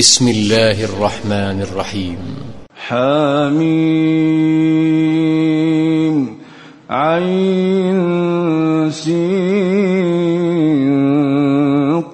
بسم الله الرحمن الرحيم. حميم عين سين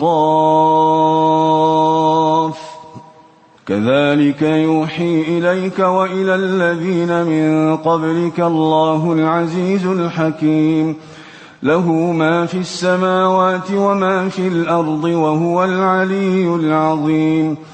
قاف. كذلك يوحي إليك وإلى الذين من قبلك الله العزيز الحكيم. له ما في السماوات وما في الأرض وهو العلي العظيم.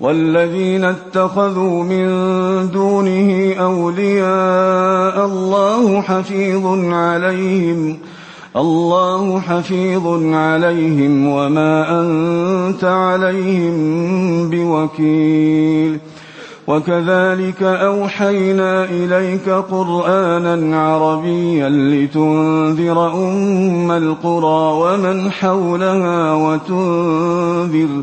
والذين اتخذوا من دونه أولياء الله حفيظ عليهم الله حفيظ عليهم وما أنت عليهم بوكيل. وكذلك أوحينا إليك قرآنا عربيا لتنذر أم القرى ومن حولها وتنذر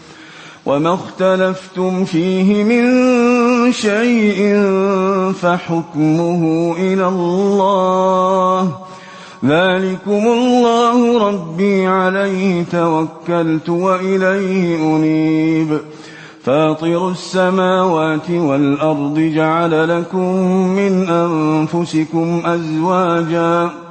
وما اختلفتم فيه من شيء فحكمه إلى الله. ذلكم الله ربي عليه توكلت وإليه أنيب. فاطر السماوات والأرض جعل لكم من أنفسكم أزواجاً.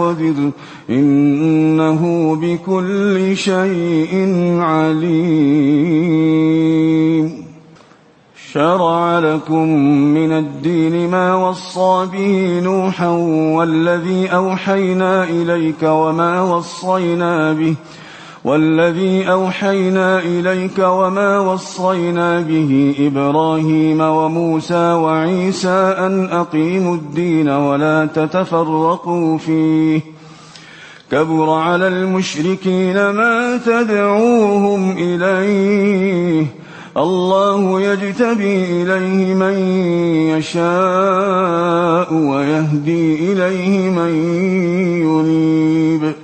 ويقدر إنه بكل شيء عليم. شرع لكم من الدين ما وصى به نوحا والذي أوحينا إليك وما وصينا به والذي أوحينا إليك وما وصينا به إبراهيم وموسى وعيسى أن أقيموا الدين ولا تتفرقوا فيه. كبر على المشركين ما تدعوهم إليه. الله يجتبي إليه من يشاء ويهدي إليه من ينيب.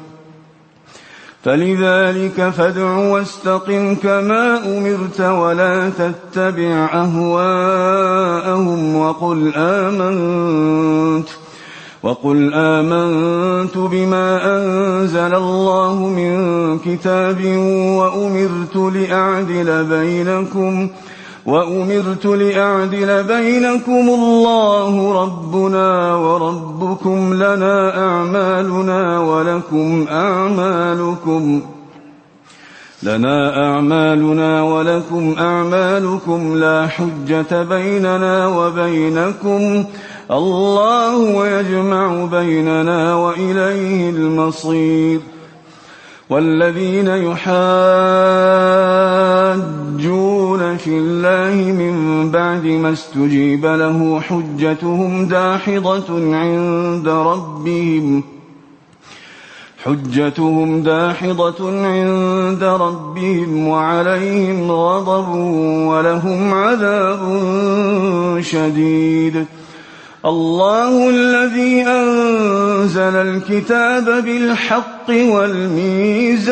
فلذلك فادع واستقم كما أمرت ولا تتبع أهواءهم وقل آمنت وقل آمنت بما أنزل الله من كتاب وأمرت لأعدل بينكم وأمرت لأعدل بينكم الله ربنا وربكم لنا أعمالنا ولكم أعمالكم لنا أعمالنا ولكم أعمالكم لا حجة بيننا وبينكم الله يجمع بيننا وإليه المصير والذين يحاجون في الله من بعد ما استجيب له حجتهم داحضة عند ربهم. حجتهم داحضة عند ربهم وعليهم غضب ولهم عذاب شديد. الله الذي أنزل الكتاب بالحق والميزان.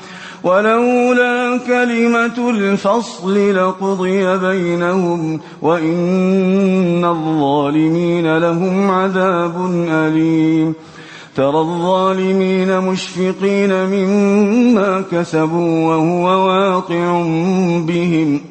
ولولا كلمة الفصل لقضي بينهم وإن الظالمين لهم عذاب أليم. ترى الظالمين مشفقين مما كسبوا وهو واقع بهم.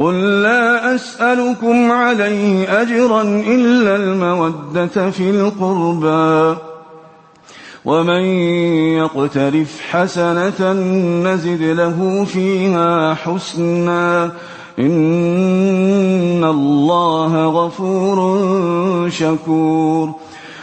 قل لا أسألكم عليه أجرا إلا المودة في القربى ومن يقترف حسنة نزد له فيها حسنا إن الله غفور شكور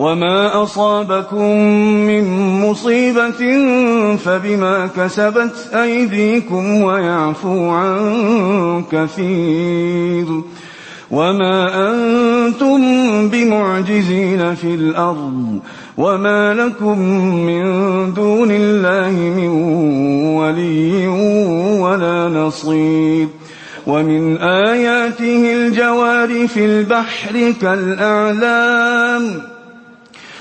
وما أصابكم من مصيبة فبما كسبت أيديكم ويعفو عن كثير وما أنتم بمعجزين في الأرض وما لكم من دون الله من ولي ولا نصير ومن آياته الجوار في البحر كالأعلام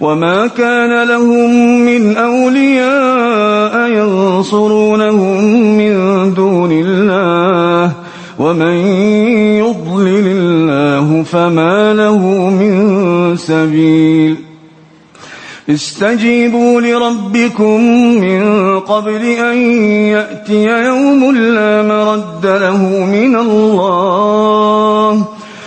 وما كان لهم من أولياء ينصرونهم من دون الله ومن يضلل الله فما له من سبيل استجيبوا لربكم من قبل أن يأتي يوم لا مرد له من الله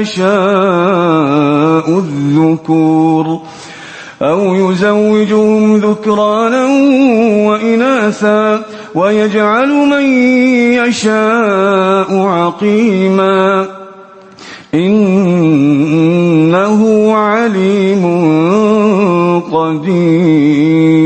يشاء الذكور أو يزوجهم ذكرانا وإناثا ويجعل من يشاء عقيما إنه عليم قدير